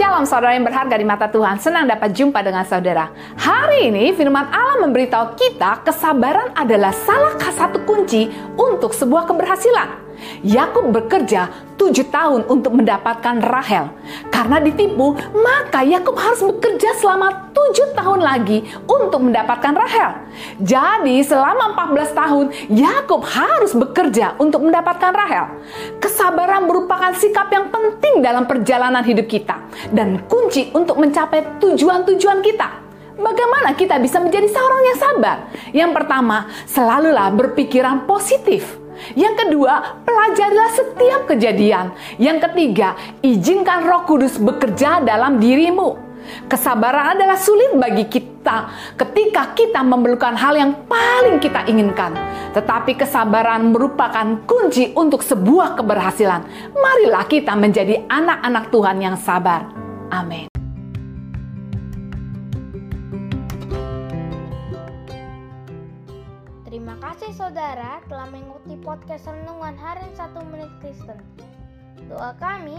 Shalom saudara yang berharga di mata Tuhan, senang dapat jumpa dengan saudara. Hari ini firman Allah memberitahu kita kesabaran adalah salah satu kunci untuk sebuah keberhasilan. Yakub bekerja tujuh tahun untuk mendapatkan Rahel. Karena ditipu, maka Yakub harus bekerja selama tujuh tahun lagi untuk mendapatkan Rahel. Jadi selama 14 tahun, Yakub harus bekerja untuk mendapatkan Rahel. Kesabaran merupakan sikap yang penting dalam perjalanan hidup kita dan kunci untuk mencapai tujuan-tujuan kita. Bagaimana kita bisa menjadi seorang yang sabar? Yang pertama, selalulah berpikiran positif. Yang kedua, pelajarilah setiap kejadian. Yang ketiga, izinkan Roh Kudus bekerja dalam dirimu. Kesabaran adalah sulit bagi kita ketika kita memerlukan hal yang paling kita inginkan. Tetapi kesabaran merupakan kunci untuk sebuah keberhasilan. Marilah kita menjadi anak-anak Tuhan yang sabar. Amin. Terima kasih saudara telah mengikuti podcast Renungan Harian 1 Menit Kristen. Doa kami,